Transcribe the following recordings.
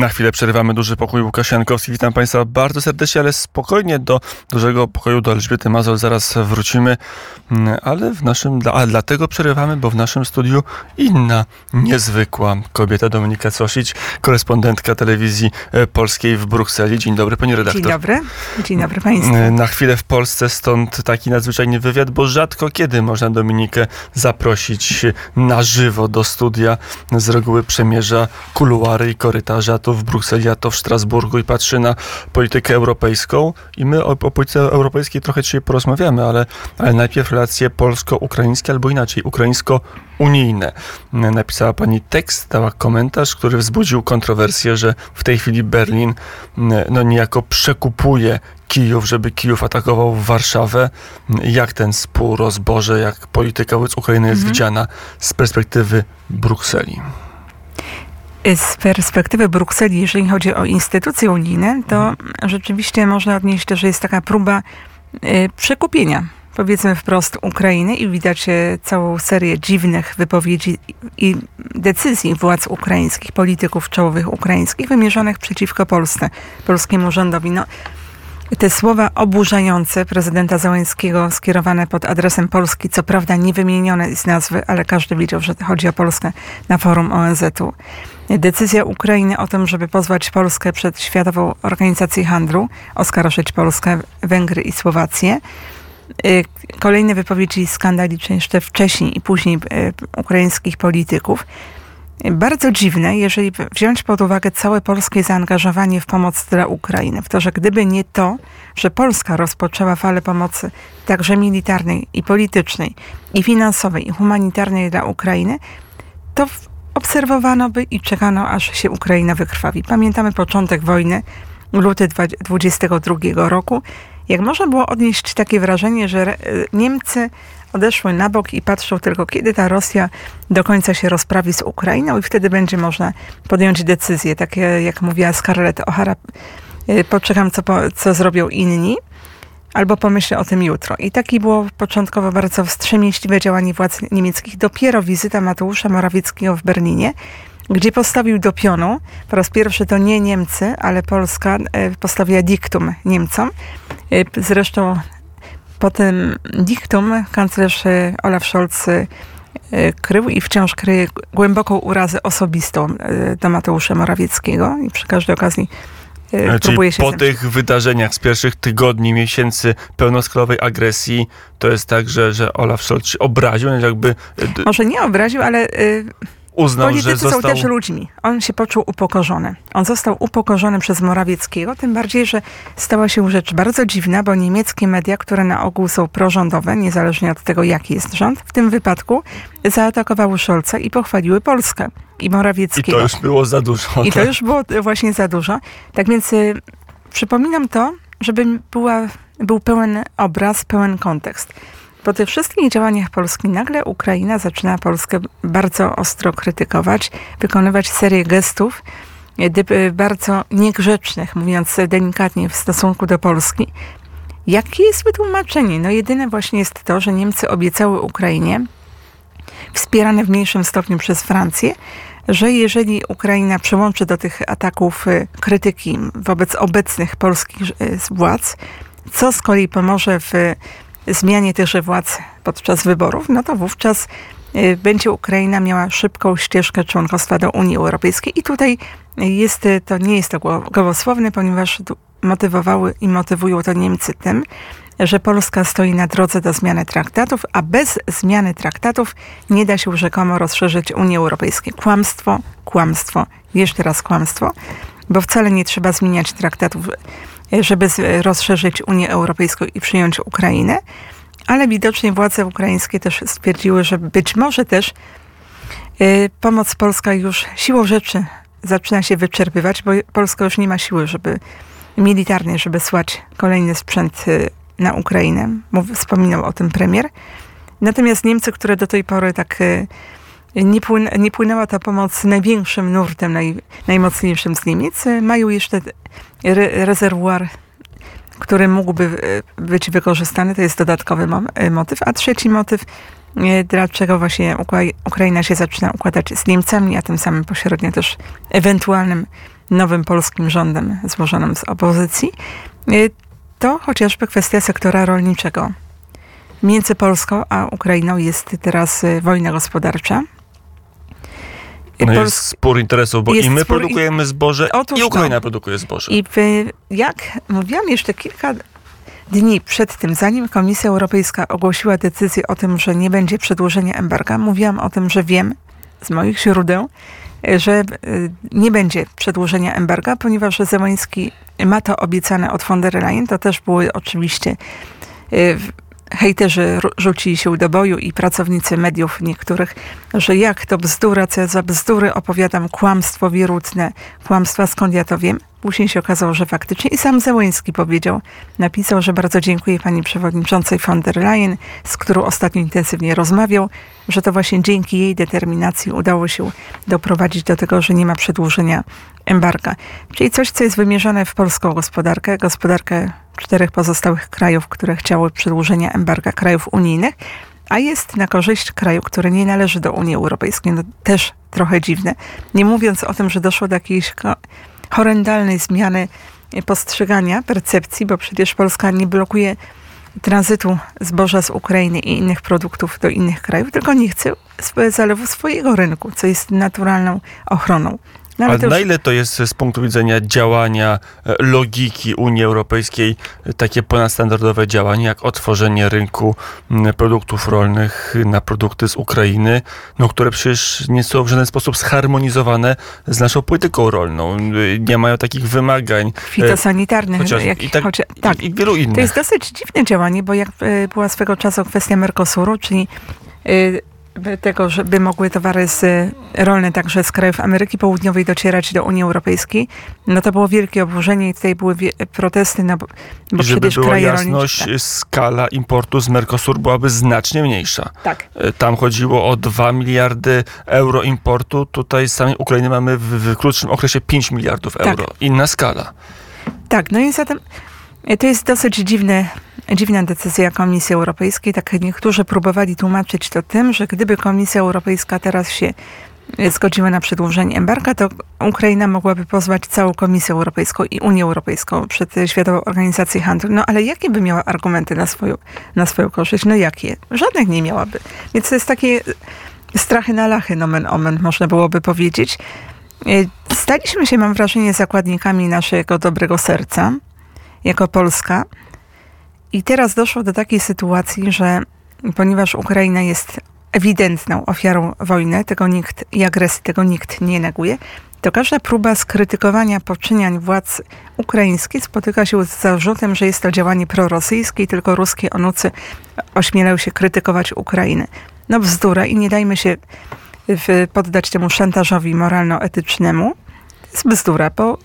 Na chwilę przerywamy duży pokój Łukaszenkowski. Witam Państwa bardzo serdecznie, ale spokojnie do dużego pokoju do Elżbiety Mazol zaraz wrócimy. Mm, ale w naszym, a dlatego przerywamy, bo w naszym studiu inna niezwykła kobieta Dominika Cosić, korespondentka telewizji e, polskiej w Brukseli. Dzień dobry, pani redaktor. Dzień dobry. Dzień dobry Państwu. E, na chwilę w Polsce, stąd taki nadzwyczajny wywiad, bo rzadko kiedy można Dominikę zaprosić na żywo do studia. Z reguły przemierza kuluary i korytarze, to w Brukseli, a to w Strasburgu i patrzy na politykę europejską. I my o, o polityce europejskiej trochę dzisiaj porozmawiamy, ale, ale najpierw relacje polsko-ukraińskie, albo inaczej, ukraińsko-unijne. Napisała pani tekst, dała komentarz, który wzbudził kontrowersję, że w tej chwili Berlin no, niejako przekupuje Kijów, żeby Kijów atakował Warszawę. Jak ten spór o zboże, jak polityka wobec Ukrainy jest mhm. widziana z perspektywy Brukseli? Z perspektywy Brukseli, jeżeli chodzi o instytucje unijne, to mhm. rzeczywiście można odnieść, że jest taka próba y, przekupienia powiedzmy wprost Ukrainy i widać e, całą serię dziwnych wypowiedzi i decyzji władz ukraińskich, polityków czołowych ukraińskich wymierzonych przeciwko Polsce, polskiemu rządowi. No, te słowa oburzające prezydenta Załęckiego skierowane pod adresem Polski, co prawda nie wymienione z nazwy, ale każdy widział, że chodzi o Polskę na forum ONZ-u. Decyzja Ukrainy o tym, żeby pozwać Polskę przed Światową Organizację Handlu, oskarżyć Polskę, Węgry i Słowację. Y, kolejne wypowiedzi skandaliczne jeszcze wcześniej i później y, ukraińskich polityków. Bardzo dziwne, jeżeli wziąć pod uwagę całe polskie zaangażowanie w pomoc dla Ukrainy. W to, że gdyby nie to, że Polska rozpoczęła falę pomocy także militarnej i politycznej, i finansowej, i humanitarnej dla Ukrainy, to obserwowano by i czekano, aż się Ukraina wykrwawi. Pamiętamy początek wojny, luty 22 roku, jak można było odnieść takie wrażenie, że Niemcy odeszły na bok i patrzą tylko, kiedy ta Rosja do końca się rozprawi z Ukrainą i wtedy będzie można podjąć decyzję. Takie jak mówiła Scarlett O'Hara, y, poczekam, co, co zrobią inni, albo pomyślę o tym jutro. I takie było początkowo bardzo wstrzemięźliwe działanie władz niemieckich. Dopiero wizyta Mateusza Morawieckiego w Berlinie, gdzie postawił do pionu, po raz pierwszy to nie Niemcy, ale Polska y, postawiła diktum Niemcom. Y, zresztą po tym diktum kanclerz Olaf Scholz krył i wciąż kryje głęboką urazę osobistą do Mateusza Morawieckiego i przy każdej okazji próbuje się... po tych wydarzeniach z pierwszych tygodni, miesięcy pełnoskalowej agresji, to jest tak, że, że Olaf Scholz się obraził, jakby... Może nie obraził, ale uznał, Politycy że został... są też ludźmi. On się poczuł upokorzony. On został upokorzony przez Morawieckiego, tym bardziej, że stała się rzecz bardzo dziwna, bo niemieckie media, które na ogół są prorządowe, niezależnie od tego, jaki jest rząd, w tym wypadku zaatakowały Scholza i pochwaliły Polskę i Morawieckiego. I to już było za dużo. I to tak? już było właśnie za dużo. Tak więc y, przypominam to, żeby była, był pełen obraz, pełen kontekst. Po tych wszystkich działaniach Polski nagle Ukraina zaczyna Polskę bardzo ostro krytykować, wykonywać serię gestów bardzo niegrzecznych, mówiąc delikatnie w stosunku do Polski. Jakie jest wytłumaczenie? No jedyne właśnie jest to, że Niemcy obiecały Ukrainie, wspierane w mniejszym stopniu przez Francję, że jeżeli Ukraina przyłączy do tych ataków y, krytyki wobec obecnych polskich władz, co z kolei pomoże w zmianie tychże władz podczas wyborów, no to wówczas y, będzie Ukraina miała szybką ścieżkę członkostwa do Unii Europejskiej. I tutaj jest, to nie jest to gołosłowne, ponieważ motywowały i motywują to Niemcy tym, że Polska stoi na drodze do zmiany traktatów, a bez zmiany traktatów nie da się rzekomo rozszerzyć Unii Europejskiej. Kłamstwo, kłamstwo, jeszcze raz kłamstwo, bo wcale nie trzeba zmieniać traktatów żeby rozszerzyć Unię Europejską i przyjąć Ukrainę, ale widocznie władze ukraińskie też stwierdziły, że być może też y, pomoc polska już siłą rzeczy zaczyna się wyczerpywać, bo Polska już nie ma siły, żeby militarnej, żeby słać kolejny sprzęt y, na Ukrainę. wspominał o tym premier. Natomiast Niemcy, które do tej pory tak y, nie, płyn, nie płynęła ta pomoc największym nurtem, naj, najmocniejszym z Niemiec, mają jeszcze re, rezerwuar, który mógłby e, być wykorzystany. To jest dodatkowy e, motyw. A trzeci motyw, e, dlaczego właśnie Ukraina się zaczyna układać z Niemcami, a tym samym pośrednio też ewentualnym nowym polskim rządem złożonym z opozycji, to chociażby kwestia sektora rolniczego. Między Polską a Ukrainą jest teraz wojna gospodarcza. No Pols- jest spór interesów, bo i my spór produkujemy zboże, Otóż i to. Ukraina produkuje zboże. I jak mówiłam jeszcze kilka dni przed tym, zanim Komisja Europejska ogłosiła decyzję o tym, że nie będzie przedłużenia embarga, mówiłam o tym, że wiem z moich źródeł, że e, nie będzie przedłużenia embarga, ponieważ Zełański ma to obiecane od von der Leyen. To też były oczywiście e, hejterzy rzucili się do boju i pracownicy mediów niektórych, że jak to bzdura, co ja za bzdury opowiadam, kłamstwo wierutne, kłamstwa, skąd ja to wiem. Później się okazało, że faktycznie i sam Zełęński powiedział, napisał, że bardzo dziękuję pani przewodniczącej von der Leyen, z którą ostatnio intensywnie rozmawiał, że to właśnie dzięki jej determinacji udało się doprowadzić do tego, że nie ma przedłużenia embarga. Czyli coś, co jest wymierzone w polską gospodarkę, gospodarkę czterech pozostałych krajów, które chciały przedłużenia embarga, krajów unijnych, a jest na korzyść kraju, który nie należy do Unii Europejskiej. No, też trochę dziwne. Nie mówiąc o tym, że doszło do jakiejś horrendalnej zmiany postrzegania, percepcji, bo przecież Polska nie blokuje tranzytu zboża z Ukrainy i innych produktów do innych krajów, tylko nie chce zalewu swojego rynku, co jest naturalną ochroną. No, ale A to już- na ile to jest z punktu widzenia działania, e, logiki Unii Europejskiej, e, takie ponadstandardowe działanie, jak otworzenie rynku produktów rolnych na produkty z Ukrainy, no, które przecież nie są w żaden sposób zharmonizowane z naszą polityką rolną. Y, Nie mają takich wymagań. e, fitosanitarnych, chociaż- jak, i tak- chocia- tak, I, I wielu innych. To jest dosyć dziwne działanie, bo jak e, była swego czasu kwestia Mercosuru, czyli e, tego, żeby mogły towary z, rolne także z krajów Ameryki Południowej docierać do Unii Europejskiej, no to było wielkie oburzenie i tutaj były wie- protesty, no bo, bo I żeby była jasność, rolnicze... skala importu z Mercosur byłaby znacznie mniejsza. Tak. E, Tam chodziło o 2 miliardy euro importu. Tutaj z samej Ukrainy mamy w, w krótszym okresie 5 miliardów Tak. euro. Inna skala. Tak, no i zatem to jest dosyć dziwne, dziwna decyzja Komisji Europejskiej. Tak niektórzy próbowali tłumaczyć to tym, że gdyby Komisja Europejska teraz się e, zgodziła na przedłużenie embarga, to Ukraina mogłaby pozwać całą Komisję Europejską i Unię Europejską przed e, Światową Organizację Handlu. No ale jakie by miała argumenty na swoją, na swoją korzyść? No jakie? Żadnych nie miałaby. Więc to jest takie e, strachy na lachy, nomen omen, można byłoby powiedzieć. E, Staliśmy się, mam wrażenie, zakładnikami naszego dobrego serca, jako Polska. I teraz doszło do takiej sytuacji, że ponieważ Ukraina jest ewidentną ofiarą wojny, tego nikt i agresji, tego nikt nie neguje, to każda próba skrytykowania poczyniań władz ukraińskich spotyka się z zarzutem, że jest to działanie prorosyjskie i tylko ruskie onucy ośmielają się krytykować Ukrainę. No bzdura i nie dajmy się poddać temu szantażowi moralno-etycznemu. To jest bzdura, bo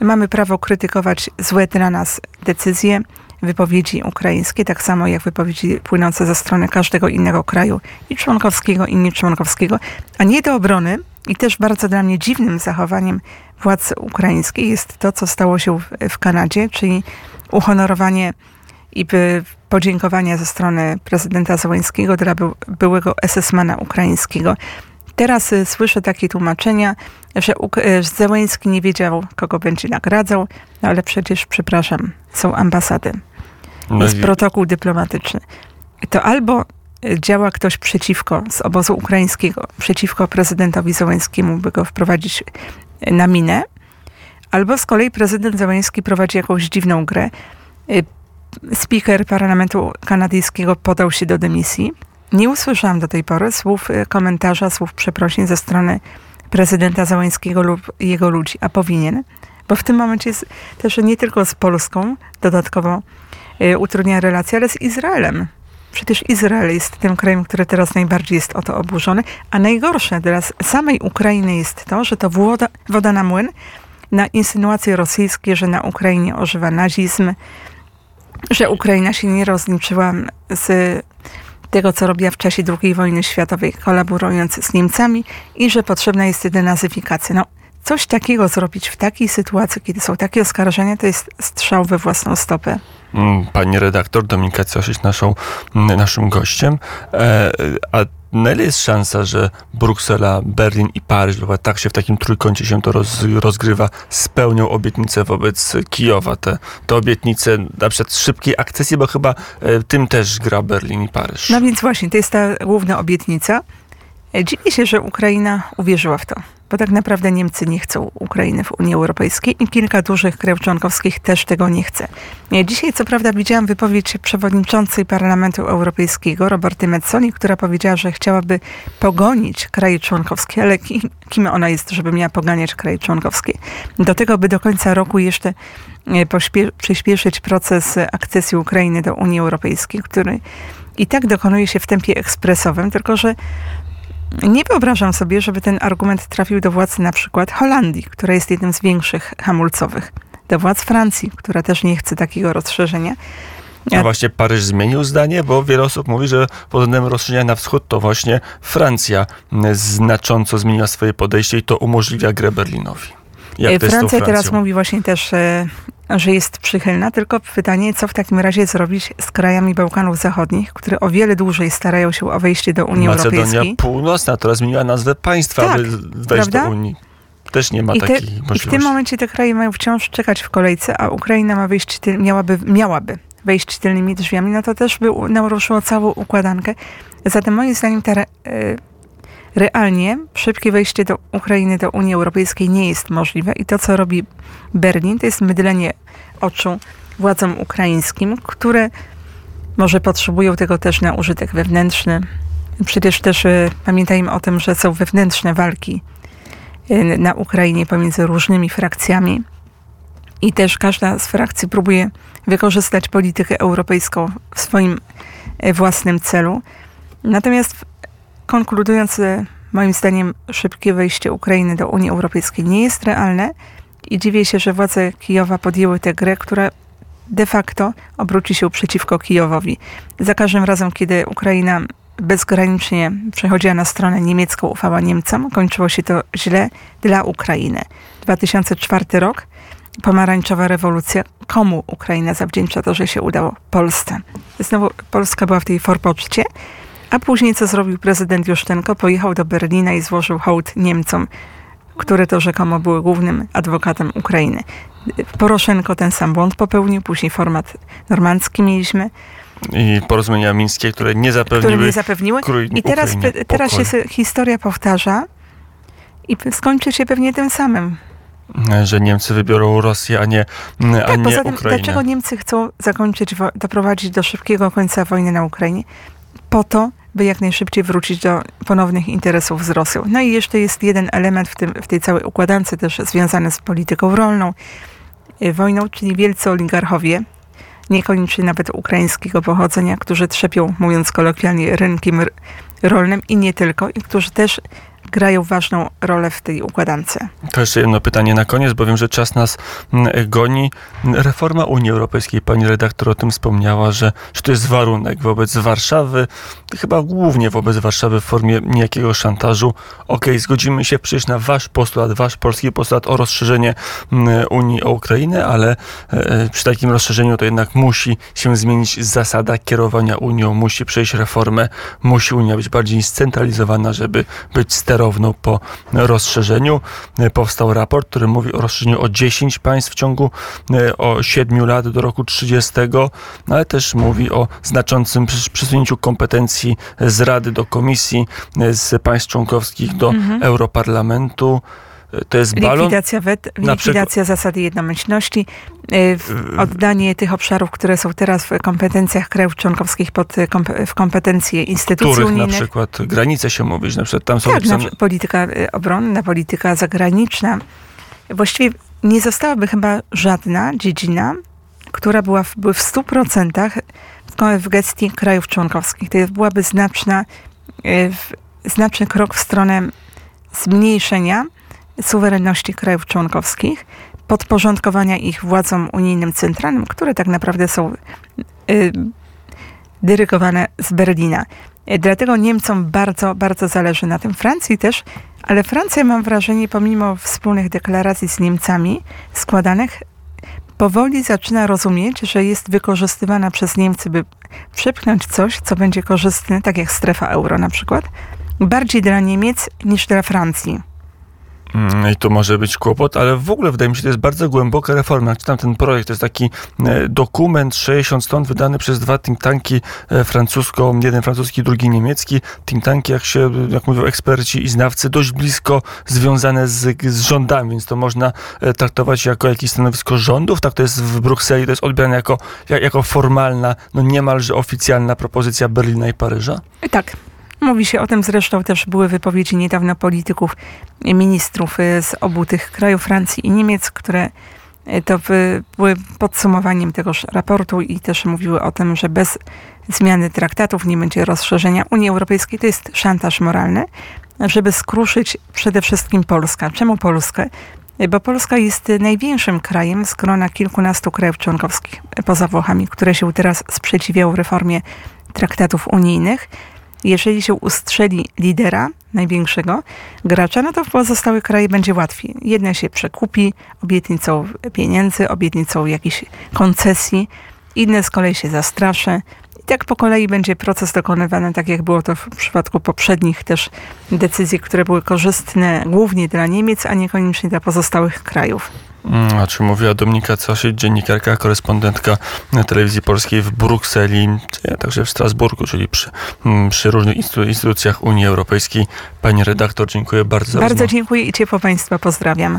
mamy prawo krytykować złe dla nas decyzje, wypowiedzi ukraińskie, tak samo jak wypowiedzi płynące ze strony każdego innego kraju i członkowskiego, i nieczłonkowskiego, a nie do obrony. I też bardzo dla mnie dziwnym zachowaniem władz ukraińskich jest to, co stało się w, w Kanadzie, czyli uhonorowanie i podziękowania ze strony prezydenta Zełańskiego dla by, byłego SS-mana ukraińskiego. Teraz y, słyszę takie tłumaczenia, że y, Zełański nie wiedział, kogo będzie nagradzał, no ale przecież, przepraszam, są ambasady, No jest i- protokół dyplomatyczny. To albo y, działa ktoś przeciwko, z obozu ukraińskiego, przeciwko prezydentowi Zełańskiemu, by go wprowadzić na minę, albo z kolei prezydent Zełański prowadzi jakąś dziwną grę. Speaker parlamentu kanadyjskiego podał się do dymisji. Nie usłyszałam do tej pory słów y, komentarza, słów przeprosin ze strony prezydenta Załańskiego lub jego ludzi, a powinien, bo w tym momencie jest też nie tylko z Polską dodatkowo y, utrudnia relacje, ale z Izraelem. Przecież Izrael jest tym krajem, który teraz najbardziej jest o to oburzony, a najgorsze s- samej Ukrainy jest to, że to woda, woda na młyn na insynuacje rosyjskie, że na Ukrainie ożywa nazizm, że Ukraina się nie rozliczyła z tego, co robiła w czasie II wojny światowej, kolaborując z Niemcami i że potrzebna jest denazyfikacja. No, coś takiego zrobić w takiej sytuacji, kiedy są takie oskarżenia, to jest strzał we własną stopę. mm, pani redaktor Dominika Cosić, naszą, mm, naszym gościem. E, a na ile jest szansa, że Bruksela, Berlin i Paryż, bo tak się w takim trójkącie się to roz, rozgrywa, spełnią obietnice wobec Kijowa, te, te obietnice na przykład szybkiej akcesji, bo chyba e, tym też gra Berlin i Paryż. No więc właśnie, to jest ta główna obietnica. E, Dziwię się, że Ukraina uwierzyła w to, bo tak naprawdę Niemcy nie chcą Ukrainy w Unii Europejskiej i kilka dużych krajów członkowskich też tego nie chce. Dzisiaj co prawda widziałam wypowiedź przewodniczącej Parlamentu Europejskiego, Roberty Metzoni, która powiedziała, że chciałaby pogonić kraje członkowskie, ale ki- kim ona jest, żeby miała poganiać kraje członkowskie? Do tego, by do końca roku jeszcze e, przyspieszyć proces akcesji Ukrainy do Unii Europejskiej, który i tak dokonuje się w tempie ekspresowym, tylko że nie wyobrażam sobie, żeby ten argument trafił do władz na przykład Holandii, która jest jednym z większych hamulcowych, do władz Francji, która też nie chce takiego rozszerzenia. A właśnie Paryż zmienił zdanie, bo wiele osób mówi, że pod względem rozszerzenia na wschód to właśnie Francja znacząco zmieniła swoje podejście i to umożliwia grę Berlinowi. Jak E, Francja teraz mówi właśnie też, e, że jest przychylna, tylko pytanie, co w takim razie zrobić z krajami Bałkanów Zachodnich, które o wiele dłużej starają się o wejście do Unii Macedonia Europejskiej. Północna, która zmieniła nazwę państwa, Tak, aby wejść prawda? do Unii. Też nie ma I, te, takiej I w możliwości. tym momencie te kraje mają wciąż czekać w kolejce, a Ukraina ma wyjść miałaby, miałaby wejść tylnymi drzwiami, no to też by naruszyło całą układankę. Zatem moim zdaniem ta e, realnie szybkie wejście do Ukrainy do Unii Europejskiej nie jest możliwe i to, co robi Berlin, to jest mydlenie oczu władzom ukraińskim, które może potrzebują tego też na użytek wewnętrzny. Przecież też e, pamiętajmy o tym, że są wewnętrzne walki e, na Ukrainie pomiędzy różnymi frakcjami i też każda z frakcji próbuje wykorzystać politykę europejską w swoim e, własnym celu. Natomiast konkludując, e, moim zdaniem szybkie wejście Ukrainy do Unii Europejskiej nie jest realne i dziwię się, że władze Kijowa podjęły tę grę, która de facto obróci się przeciwko Kijowowi. Za każdym razem, kiedy Ukraina bezgranicznie przechodziła na stronę niemiecką, ufała Niemcom, kończyło się to źle dla Ukrainy. 2004 rok, pomarańczowa rewolucja. Komu Ukraina zawdzięcza to, że się udało? Polsce. Znowu Polska była w tej forpoczcie, a później co zrobił prezydent Juszczenko? Pojechał do Berlina i złożył hołd Niemcom, które to rzekomo były głównym adwokatem Ukrainy. Poroszenko ten sam błąd popełnił, później format normandzki mieliśmy, I porozumienia mińskie, które nie które zapewniły nie zapewniły. I teraz, Ukrainie teraz się pokoju. historia powtarza i skończy się pewnie tym samym. że Niemcy wybiorą Rosję, a nie, a Tak, nie poza tym, Ukrainę. dlaczego Niemcy chcą zakończyć, doprowadzić do szybkiego końca wojny na Ukrainie? Po to, by jak najszybciej wrócić do ponownych interesów z Rosją. No i jeszcze jest jeden element w, tym, w tej całej układance też związany z polityką rolną, y, wojną, czyli wielcy oligarchowie, niekoniecznie nawet ukraińskiego pochodzenia, którzy trzepią, mówiąc kolokwialnie, rynkiem rolnym i nie tylko, i którzy też grają ważną rolę w tej układance. To jeszcze jedno pytanie na koniec, bo wiem, że czas nas mm, goni. Reforma Unii Europejskiej, pani redaktor o tym wspomniała, że, że to jest warunek wobec Warszawy, chyba głównie wobec Warszawy w formie niejakiego szantażu. Okej, zgodzimy się przecież na wasz postulat, wasz polski postulat o rozszerzenie mm, Unii o Ukrainę, ale e, przy takim rozszerzeniu to jednak musi się zmienić zasada kierowania Unią, musi przejść reformę, musi Unia być bardziej scentralizowana, żeby być sterowną po rozszerzeniu. Powstał raport, który mówi o rozszerzeniu o 10 państw w ciągu e, o 7 lat do roku 30, no ale też mówi o znaczącym przesunięciu kompetencji z Rady do Komisji, e, z państw członkowskich do Europarlamentu. To jest balon. Likwidacja wet, Na likwidacja zasady jednomyślności, y, w- oddanie tych obszarów, które są teraz w kompetencjach krajów członkowskich pod, y, w kompetencje instytucji których na unijnych. przykład granice się mówić, na przykład tam są Tak, na, polityka y, obronna, polityka zagraniczna. Właściwie nie zostałaby chyba żadna dziedzina, która była w, w 100% w, gestii krajów członkowskich. To byłaby znaczna, y, znaczny krok w stronę zmniejszenia suwerenności krajów członkowskich, podporządkowania ich władzom unijnym centralnym, które tak naprawdę są y, dyrygowane z Berlina. Y, Dlatego Niemcom bardzo, bardzo zależy na tym. Francji też, ale Francja, mam wrażenie, pomimo wspólnych deklaracji z Niemcami składanych, powoli zaczyna rozumieć, że jest wykorzystywana przez Niemcy, by przepchnąć coś, co będzie korzystne, tak jak strefa euro na przykład, bardziej dla Niemiec niż dla Francji. Mm, I tu może być kłopot, ale w ogóle wydaje mi się, że to jest bardzo głęboka reforma. Czytam ten projekt, to jest taki e, dokument 60 stron wydany przez dwa think tanki e, francusko, jeden francuski, drugi niemiecki. Think tanki, jak się, jak mówią eksperci i znawcy, dość blisko związane z, z rządami, więc to można e, traktować jako jakieś stanowisko rządów. Tak to jest w Brukseli, to jest odbierane jako, jak- jako formalna, no niemalże oficjalna propozycja Berlina i Paryża. Tak. Mówi się o tym zresztą też były wypowiedzi niedawno polityków, e, ministrów e, z obu tych krajów, Francji i Niemiec, które e, to by- były podsumowaniem tegoż raportu i też mówiły o tym, że bez zmiany traktatów nie będzie rozszerzenia Unii Europejskiej. To jest szantaż moralny, żeby skruszyć przede wszystkim Polskę. Czemu Polskę? Bo Polska jest największym krajem z grona kilkunastu krajów członkowskich, poza Włochami, które się teraz sprzeciwiały reformie traktatów unijnych. Jeżeli się ustrzeli lidera, największego gracza, no to w pozostałych kraje będzie łatwiej. Jedna się przekupi obietnicą pieniędzy, obietnicą jakichś koncesji, inne z kolei się zastraszy. I tak po kolei będzie proces dokonywany, tak jak było to w przypadku poprzednich też decyzji, które były korzystne głównie dla Niemiec, a niekoniecznie dla pozostałych krajów. Mm, A czy mówiła Dominika Cosić, dziennikarka, korespondentka telewizji polskiej w Brukseli, także w Strasburgu, czyli przy, mm, przy różnych instytu- instytucjach Unii Europejskiej. Pani redaktor, dziękuję bardzo Bardzo dziękuję i ciepło Państwa pozdrawiam.